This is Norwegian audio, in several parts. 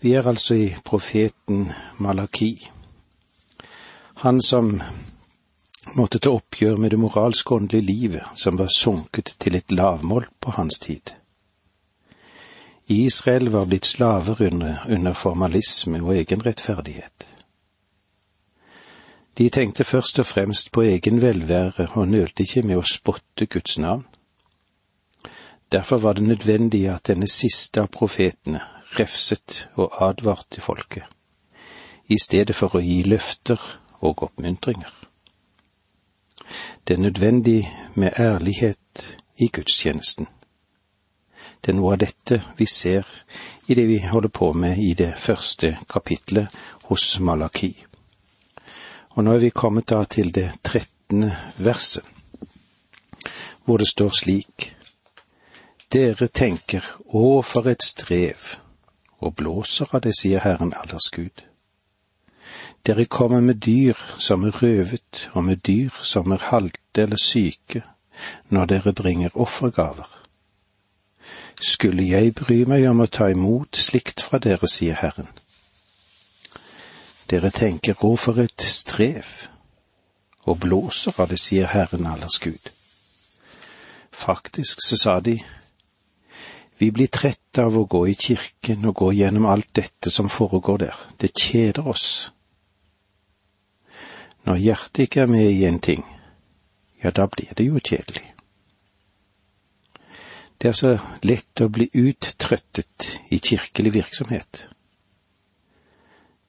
Vi er altså i profeten Malaki. Han som måtte ta oppgjør med det moralske åndelige livet som var sunket til et lavmål på hans tid. Israel var blitt slaver under, under formalisme og rettferdighet. De tenkte først og fremst på egen velvære og nølte ikke med å spotte Guds navn. Derfor var det nødvendig at denne siste av profetene refset og advarte folket, i stedet for å gi løfter og oppmuntringer. Det er nødvendig med ærlighet i gudstjenesten. Det er noe av dette vi ser i det vi holder på med i det første kapitlet hos Malaki. Og nå er vi kommet da til det trettende verset, hvor det står slik:" Dere tenker, å for et strev, og blåser av det, sier Herren allers Gud. Dere kommer med dyr som er røvet, og med dyr som er halte eller syke, når dere bringer offergaver. Skulle jeg bry meg om å ta imot slikt fra dere, sier Herren. Dere tenker å for et strev, og blåser av det, sier Herren allers Gud. Faktisk så sa de, vi blir trette av å gå i kirken og gå gjennom alt dette som foregår der. Det kjeder oss. Når hjertet ikke er med i en ting, ja, da blir det jo kjedelig. Det er så lett å bli uttrøttet i kirkelig virksomhet.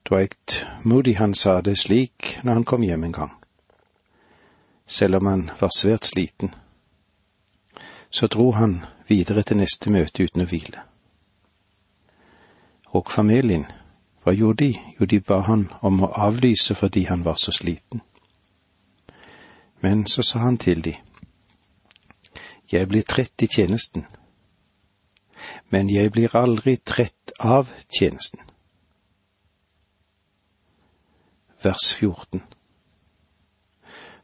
Dwight Moody han sa det slik når han kom hjem en gang. Selv om han var svært sliten, så dro han videre til neste møte uten å hvile. Og familien, hva gjorde de? Jo, de ba han om å avlyse fordi han var så sliten. Men så sa han til de, jeg blir trett i tjenesten, men jeg blir aldri trett av tjenesten. Vers 14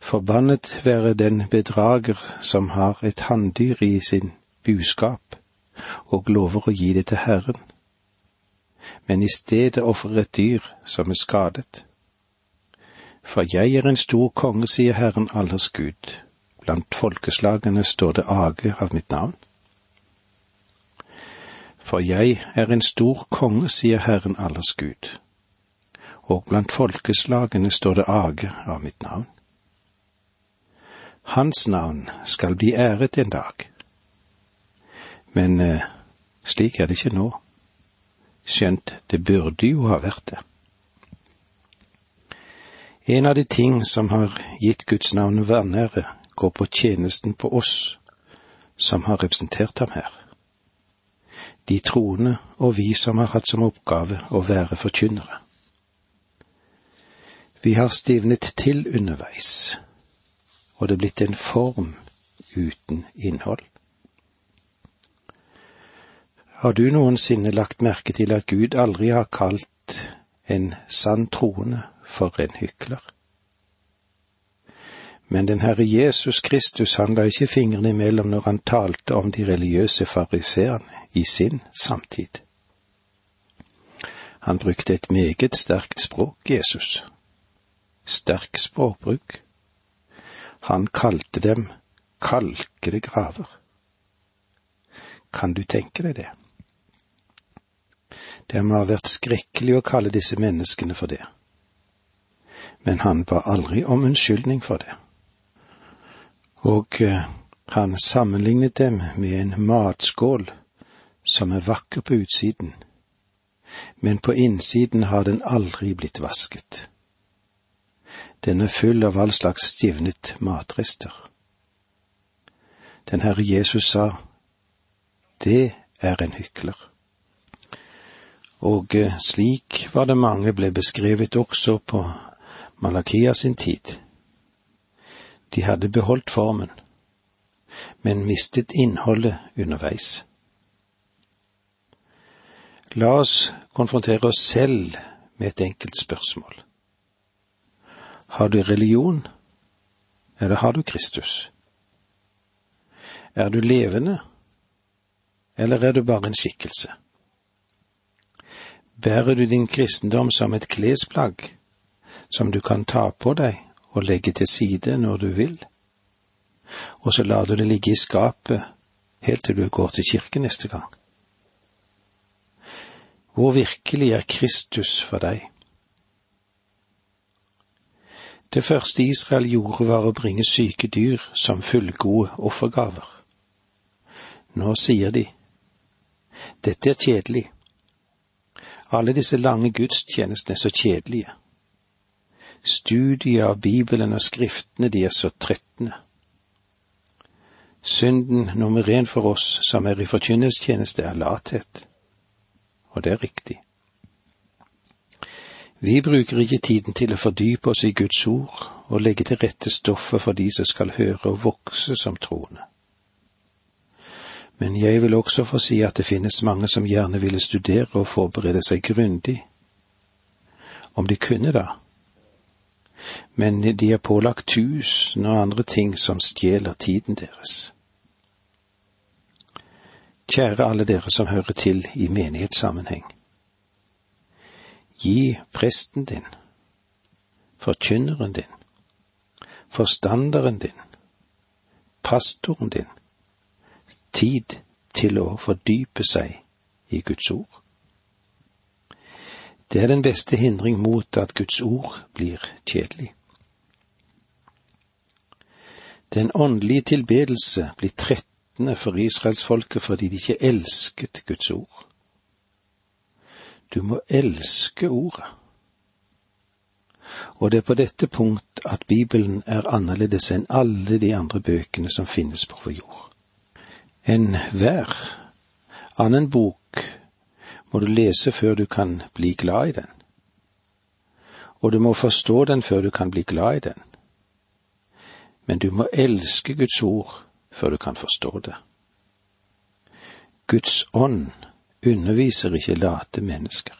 Forbannet være den bedrager som har et hanndyr i sin buskap og lover å gi det til Herren, men i stedet ofrer et dyr som er skadet. For jeg er en stor konge, sier Herren allers Gud, blant folkeslagene står det age av mitt navn. For jeg er en stor konge, sier Herren allers Gud, og blant folkeslagene står det age av mitt navn. Hans navn skal bli æret en dag men eh, slik er det ikke nå. Skjønt det burde jo ha vært det. En av de ting som har gitt Guds navn vanære, går på tjenesten på oss som har representert ham her. De troende og vi som har hatt som oppgave å være forkynnere. Vi har stivnet til underveis, og det er blitt en form uten innhold. Har du noensinne lagt merke til at Gud aldri har kalt en sann troende for en hykler? Men den Herre Jesus Kristus han la ikke fingrene imellom når han talte om de religiøse fariseerne i sin samtid. Han brukte et meget sterkt språk, Jesus. Sterk språkbruk. Han kalte dem kalkede graver. Kan du tenke deg det? Det må ha vært skrekkelig å kalle disse menneskene for det. Men han ba aldri om unnskyldning for det. Og eh, han sammenlignet dem med en matskål som er vakker på utsiden, men på innsiden har den aldri blitt vasket. Den er full av all slags stivnet matrester. Den Herre Jesus sa, det er en hykler og eh, slik var det mange ble beskrevet også på Malakia sin tid. De hadde beholdt formen, men mistet innholdet underveis. La oss konfrontere oss selv med et enkelt spørsmål. Har du religion, eller har du Kristus? Er du levende, eller er du bare en skikkelse? Bærer du din kristendom som et klesplagg som du kan ta på deg og legge til side når du vil, og så lar du det ligge i skapet helt til du går til kirken neste gang? Hvor virkelig er Kristus for deg? Det første Israel gjorde var å bringe syke dyr som fullgode offergaver. Nå sier de, dette er kjedelig. Alle disse lange gudstjenestene er så kjedelige. Studiet av Bibelen og Skriftene, de er så trettende. Synden nummer én for oss som er i forkynnelstjeneste, er lathet. Og det er riktig. Vi bruker ikke tiden til å fordype oss i Guds ord og legge til rette stoffet for de som skal høre og vokse som troende. Men jeg vil også få si at det finnes mange som gjerne ville studere og forberede seg grundig. Om de kunne da. Men de er pålagt tusen og andre ting som stjeler tiden deres. Kjære alle dere som hører til i menighetssammenheng. Gi presten din, forkynneren din, forstanderen din, pastoren din, tid til å fordype seg i Guds ord. Det er den beste hindring mot at Guds ord blir kjedelig. Den åndelige tilbedelse blir trettende for israelsfolket fordi de ikke elsket Guds ord. Du må elske ordet. Og det er på dette punkt at Bibelen er annerledes enn alle de andre bøkene som finnes på vår jord enhver annen bok må du lese før du kan bli glad i den. Og du må forstå den før du kan bli glad i den. Men du må elske Guds ord før du kan forstå det. Guds ånd underviser ikke late mennesker.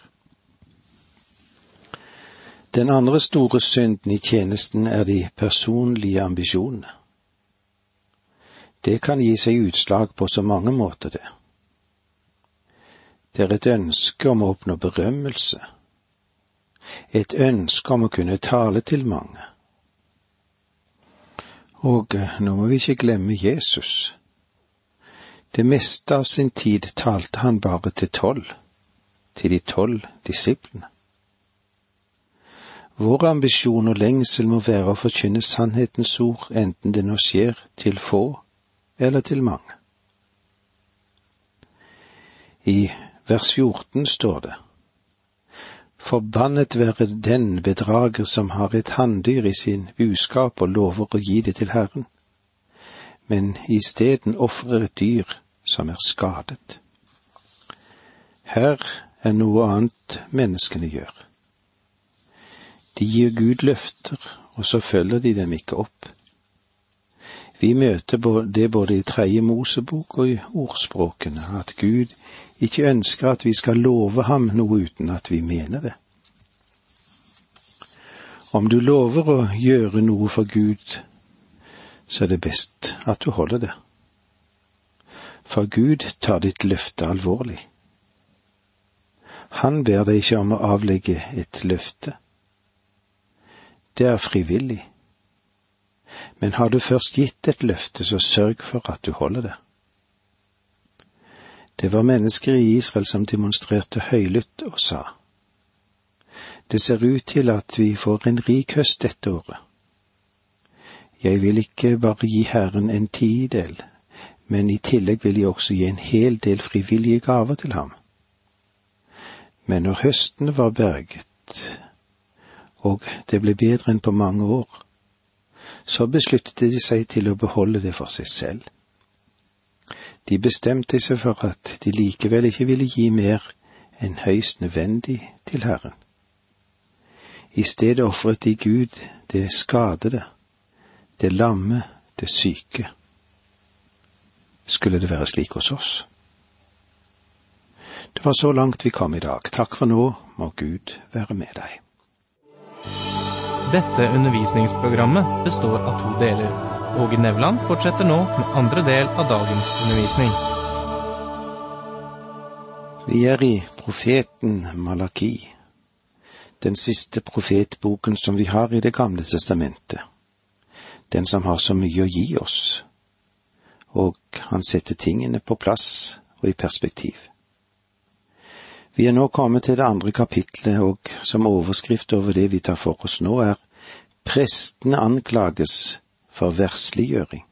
Den andre store synden i tjenesten er de personlige ambisjonene. Det kan gi seg utslag på så mange måter, det. Det er et ønske om å oppnå berømmelse, et ønske om å kunne tale til mange. Og eh, nå må vi ikke glemme Jesus. Det meste av sin tid talte han bare til tolv, til de tolv disiplene. Vår ambisjon og lengsel må være å forkynne sannhetens ord, enten det nå skjer til få eller til mange. I vers 14 står det Forbannet være den bedrager som har et hanndyr i sin buskap og lover å gi det til Herren, men isteden ofrer et dyr som er skadet. Her er noe annet menneskene gjør. De gir Gud løfter, og så følger de dem ikke opp. Vi møter det både i Tredje Mosebok og i ordspråkene, at Gud ikke ønsker at vi skal love ham noe uten at vi mener det. Om du lover å gjøre noe for Gud, så er det best at du holder det. For Gud tar ditt løfte alvorlig. Han ber deg ikke om å avlegge et løfte. Det er frivillig. Men har du først gitt et løfte, så sørg for at du holder det. Det var mennesker i Israel som demonstrerte høylytt og sa. Det ser ut til at vi får en rik høst dette året. Jeg vil ikke bare gi Herren en tidel, men i tillegg vil jeg også gi en hel del frivillige gaver til ham. Men når høsten var berget, og det ble bedre enn på mange år, så besluttet de seg til å beholde det for seg selv. De bestemte seg for at de likevel ikke ville gi mer enn høyst nødvendig til Herren. I stedet ofret de Gud det skadede, det lamme, det syke. Skulle det være slik hos oss? Det var så langt vi kom i dag. Takk for nå, må Gud være med deg. Dette undervisningsprogrammet består av to deler. Åge Nevland fortsetter nå med andre del av dagens undervisning. Vi er i profeten Malaki, den siste profetboken som vi har i Det gamle testamentet, den som har så mye å gi oss, og han setter tingene på plass og i perspektiv. Vi er nå kommet til det andre kapitlet, og som overskrift over det vi tar for oss nå, er Prestene anklages for versliggjøring.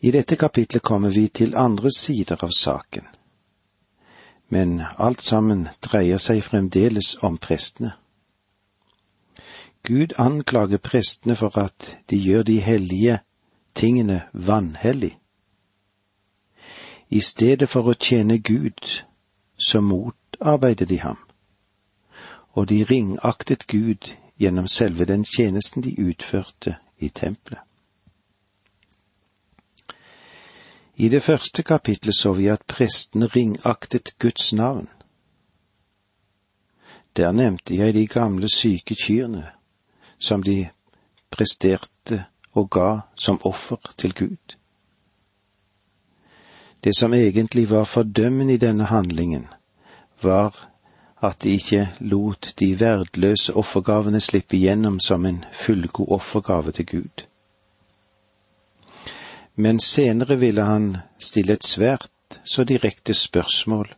I dette kapitlet kommer vi til andre sider av saken, men alt sammen dreier seg fremdeles om prestene. Gud anklager prestene for at de gjør de hellige tingene vanhellig. I stedet for å tjene Gud, så motarbeider de ham, og de ringaktet Gud gjennom selve den tjenesten de utførte i tempelet. I det første kapitlet så vi at prestene ringaktet Guds navn. Der nevnte jeg de gamle syke kyrne som de presterte og ga som offer til Gud. Det som egentlig var fordømmende i denne handlingen, var at de ikke lot de verdløse offergavene slippe igjennom som en fullgod offergave til Gud men senere ville han stille et svært så direkte spørsmål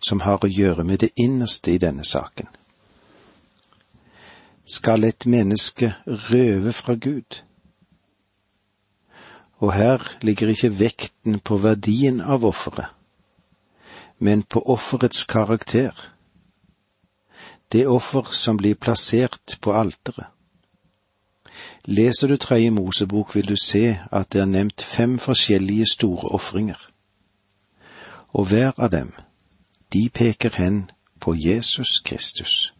som har å gjøre med det innerste i denne saken. Skal et menneske røve fra Gud? Og her ligger ikke vekten på verdien av offeret, men på offerets karakter, det offer som blir plassert på alteret. Leser du Tredje Mosebok, vil du se at det er nevnt fem forskjellige store ofringer. Og hver av dem, de peker hen på Jesus Kristus.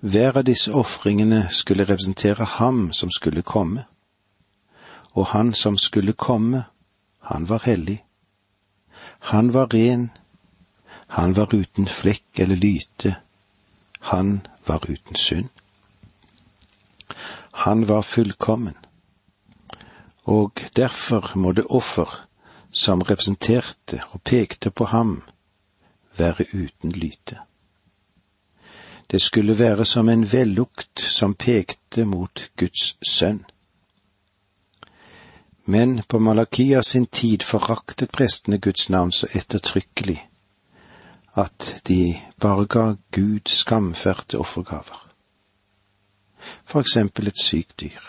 Hver av disse ofringene skulle representere ham som skulle komme. Og han som skulle komme, han var hellig. Han var ren. Han var uten flekk eller lyte. Han var uten synd. Han var fullkommen, og derfor må det offer som representerte og pekte på ham, være uten lyte. Det skulle være som en vellukt som pekte mot Guds sønn. Men på Malakias sin tid foraktet prestene Guds navn så ettertrykkelig at de bare ga Gud skamferte offergaver for eksempel et sykt dyr.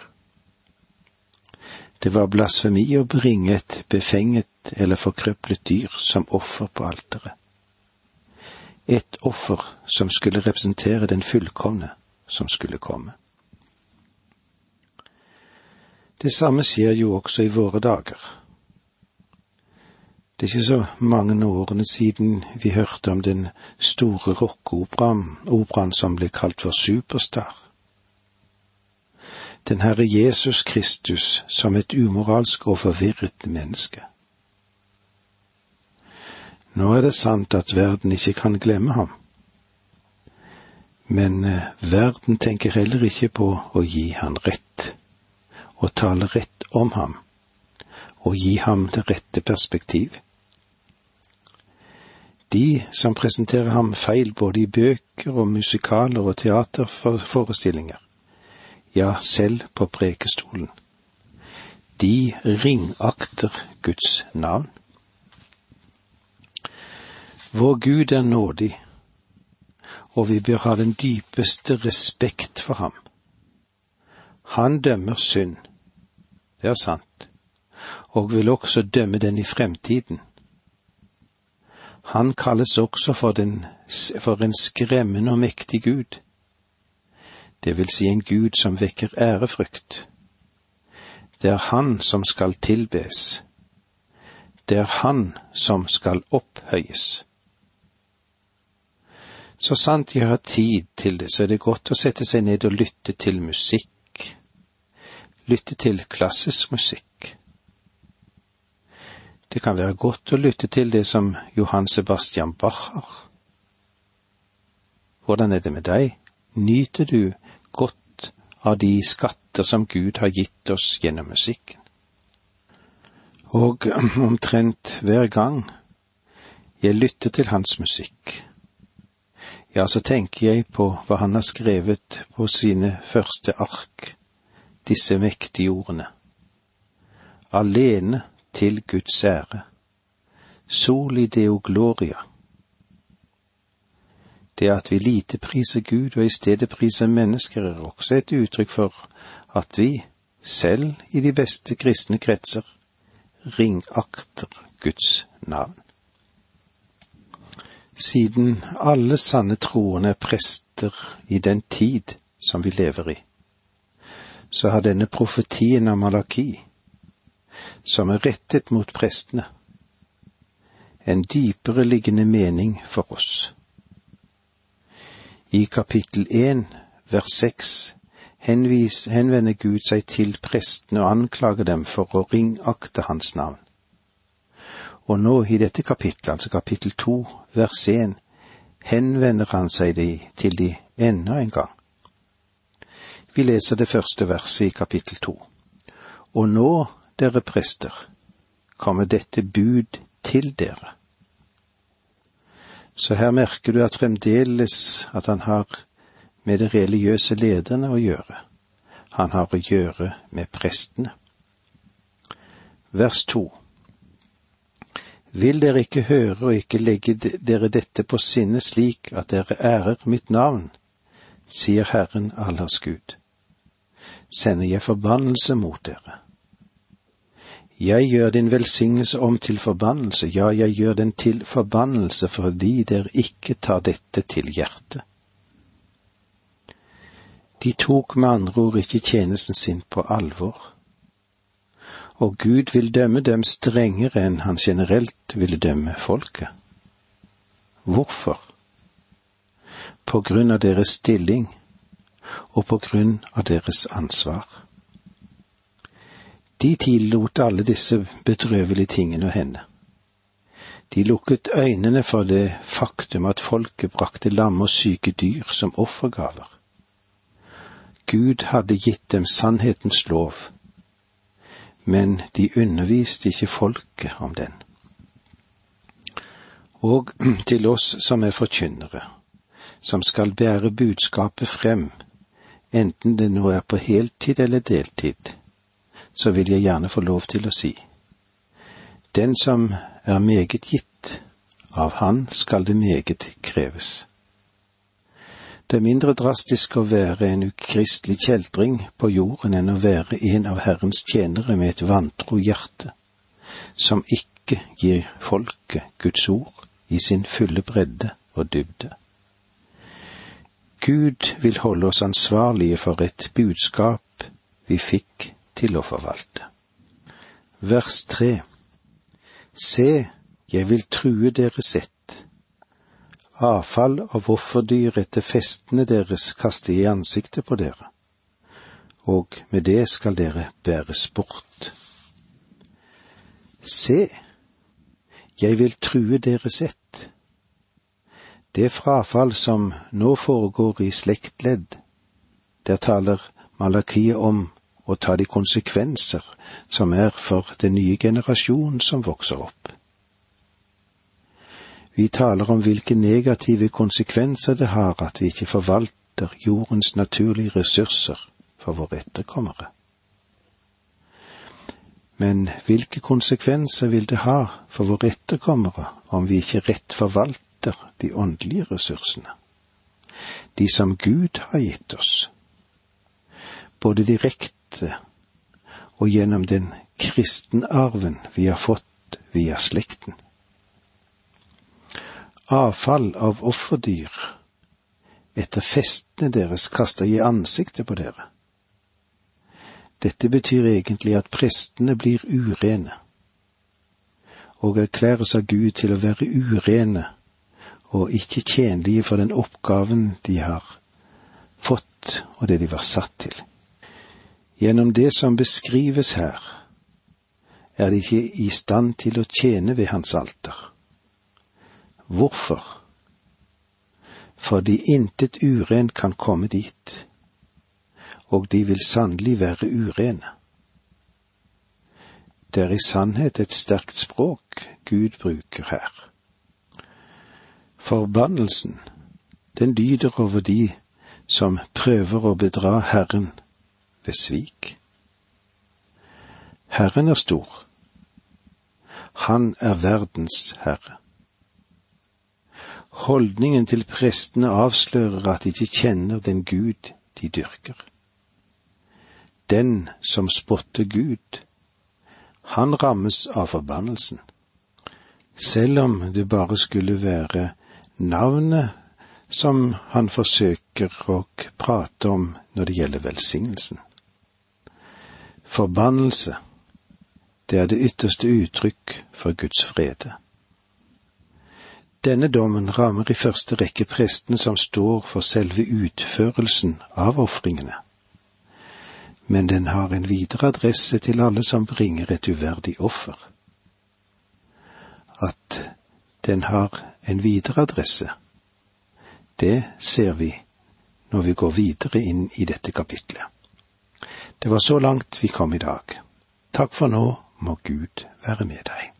Det var blasfemi å bringe et befenget eller forkrøplet dyr som offer på alteret. Et offer som skulle representere den fullkomne som skulle komme. Det samme skjer jo også i våre dager. Det er ikke så mange årene siden vi hørte om den store rockeoperaen som ble kalt for Superstar den Herre Jesus Kristus som et umoralsk og forvirret menneske. Nå er det sant at verden ikke kan glemme ham, men eh, verden tenker heller ikke på å gi han rett, og tale rett om ham, og gi ham det rette perspektiv. De som presenterer ham feil både i bøker og musikaler og teaterforestillinger, ja, selv på prekestolen. De ringakter Guds navn. Vår Gud er nådig, og vi bør ha den dypeste respekt for ham. Han dømmer synd, det er sant, og vil også dømme den i fremtiden. Han kalles også for, den, for en skremmende og mektig Gud det vil si en Gud som vekker ærefrykt. Det er Han som skal tilbes. Det er Han som skal opphøyes. Så sant jeg har tid til det, så er det godt å sette seg ned og lytte til musikk. Lytte til klassisk musikk. Det kan være godt å lytte til det som Johan Sebastian Bach har. Hvordan er det med deg? Nyter du godt av de skatter som Gud har gitt oss gjennom musikken. Og omtrent hver gang Jeg lytter til hans musikk. Ja, så tenker jeg på hva han har skrevet på sine første ark, disse mektige ordene. Alene til Guds ære. Soli deo gloria. Det at vi lite priser Gud og i stedet priser mennesker, er også et uttrykk for at vi, selv i de beste kristne kretser, ringakter Guds navn. Siden alle sanne troende er prester i den tid som vi lever i, så har denne profetien av Malaki, som er rettet mot prestene, en dypere liggende mening for oss. I kapittel 1, vers 6 henvis, henvender Gud seg til prestene og anklager dem for å ringakte hans navn. Og nå i dette kapittelet, altså kapittel to, vers én, henvender han seg de, til de enda en gang. Vi leser det første verset i kapittel to. Og nå, dere prester, kommer dette bud til dere. Så her merker du at fremdeles at han har med de religiøse lederne å gjøre. Han har å gjøre med prestene. Vers to. Vil dere ikke høre og ikke legge dere dette på sinne slik at dere ærer mitt navn, sier Herren Allers Gud. Sender jeg forbannelse mot dere. Jeg gjør din velsignelse om til forbannelse, ja, jeg gjør den til forbannelse fordi dere ikke tar dette til hjertet. De tok med andre ord ikke tjenesten sin på alvor. Og Gud vil dømme dem strengere enn han generelt ville dømme folket. Hvorfor? På grunn av deres stilling og på grunn av deres ansvar. De tillot alle disse bedrøvelige tingene å hende. De lukket øynene for det faktum at folket brakte lamme og syke dyr som offergaver. Gud hadde gitt dem sannhetens lov, men de underviste ikke folket om den. Og til oss som er forkynnere, som skal bære budskapet frem, enten det nå er på heltid eller deltid, så vil jeg gjerne få lov til å si. Den som er meget gitt, av han skal det meget kreves. Det er mindre drastisk å være en ukristelig kjeltring på jorden enn å være en av Herrens tjenere med et vantro hjerte, som ikke gir folket Guds ord i sin fulle bredde og dybde. Gud vil holde oss ansvarlige for et budskap vi fikk til å forvalte. Vers tre Se, jeg vil true deres ett avfall av offerdyr etter festene deres kaste i ansiktet på dere, og med det skal dere bæres bort. Se, jeg vil true deres ett. Det frafall som nå foregår i slektledd, der taler Malakiet om å ta de konsekvenser som er for den nye generasjonen som vokser opp. Vi taler om hvilke negative konsekvenser det har at vi ikke forvalter jordens naturlige ressurser for våre etterkommere. Men hvilke konsekvenser vil det ha for våre etterkommere om vi ikke rett forvalter de åndelige ressursene, de som Gud har gitt oss, både direkte og gjennom den kristenarven vi har fått via slekten? avfall av offerdyr etter festene deres kaster i ansiktet på dere. Dette betyr egentlig at prestene blir urene, og erklæres av Gud til å være urene og ikke tjenlige for den oppgaven de har fått og det de var satt til. Gjennom det som beskrives her, er de ikke i stand til å tjene ved hans alter. Hvorfor? Fordi intet uren kan komme dit, og de vil sannelig være urene. Det er i sannhet et sterkt språk Gud bruker her. Forbannelsen, den lyder over de som prøver å bedra Herren ved svik. Herren er stor. Han er verdens herre. Holdningen til prestene avslører at de ikke kjenner den Gud de dyrker. Den som spotter Gud, han rammes av forbannelsen. Selv om det bare skulle være navnet som han forsøker å prate om når det gjelder velsignelsen. Forbannelse, det er det ytterste uttrykk for Guds frede. Denne dommen rammer i første rekke presten som står for selve utførelsen av ofringene. Men den har en videre adresse til alle som bringer et uverdig offer. At den har en videre adresse, det ser vi når vi går videre inn i dette kapitlet. Det var så langt vi kom i dag. Takk for nå, må Gud være med deg.